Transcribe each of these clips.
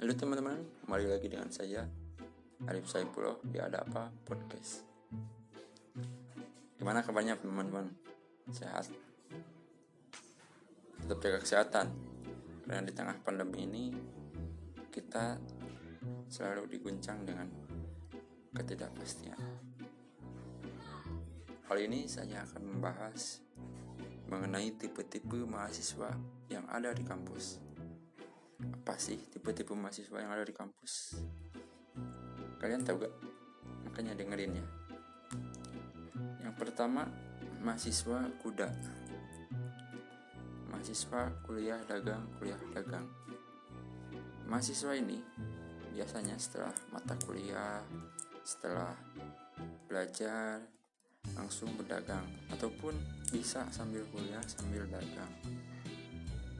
Halo teman-teman, kembali lagi dengan saya Arif Saipullah di Ada Apa Podcast Gimana kabarnya teman-teman? Sehat? Tetap jaga kesehatan Karena di tengah pandemi ini Kita selalu diguncang dengan ketidakpastian Kali ini saya akan membahas mengenai tipe-tipe mahasiswa yang ada di kampus. Apa sih tipe-tipe mahasiswa yang ada di kampus? Kalian tahu gak? Makanya dengerin ya. Yang pertama, mahasiswa kuda. Mahasiswa kuliah dagang, kuliah dagang. Mahasiswa ini biasanya setelah mata kuliah, setelah belajar, langsung berdagang ataupun bisa sambil kuliah sambil dagang.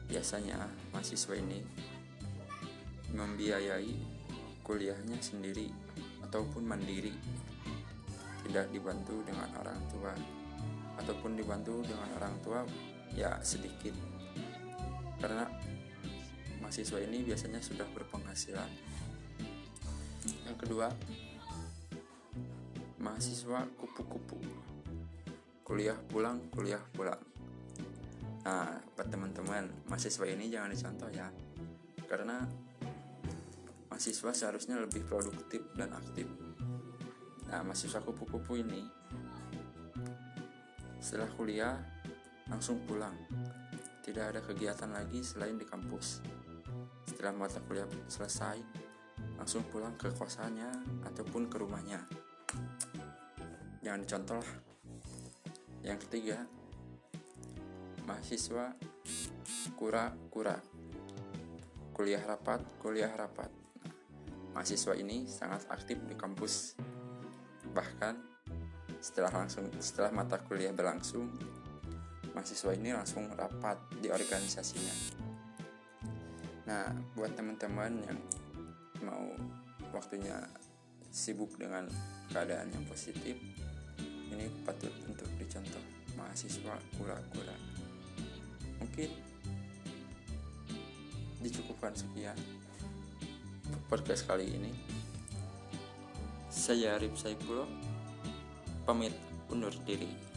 Biasanya mahasiswa ini membiayai kuliahnya sendiri ataupun mandiri. Tidak dibantu dengan orang tua ataupun dibantu dengan orang tua ya sedikit. Karena mahasiswa ini biasanya sudah berpenghasilan. Yang kedua, mahasiswa kupu-kupu kuliah pulang kuliah pulang nah buat teman-teman mahasiswa ini jangan dicontoh ya karena mahasiswa seharusnya lebih produktif dan aktif. Nah mahasiswa kupu-kupu ini setelah kuliah langsung pulang. Tidak ada kegiatan lagi selain di kampus. Setelah mata kuliah selesai langsung pulang ke kosannya ataupun ke rumahnya. Jangan dicontoh lah yang ketiga mahasiswa kura-kura. Kuliah rapat kuliah rapat mahasiswa ini sangat aktif di kampus. Bahkan setelah langsung setelah mata kuliah berlangsung mahasiswa ini langsung rapat di organisasinya. Nah buat teman-teman yang mau waktunya sibuk dengan keadaan yang positif ini patut untuk dicontoh mahasiswa kura-kura. Mungkin dicukupkan sekian podcast kali ini. Saya Arif Saipullah pamit undur diri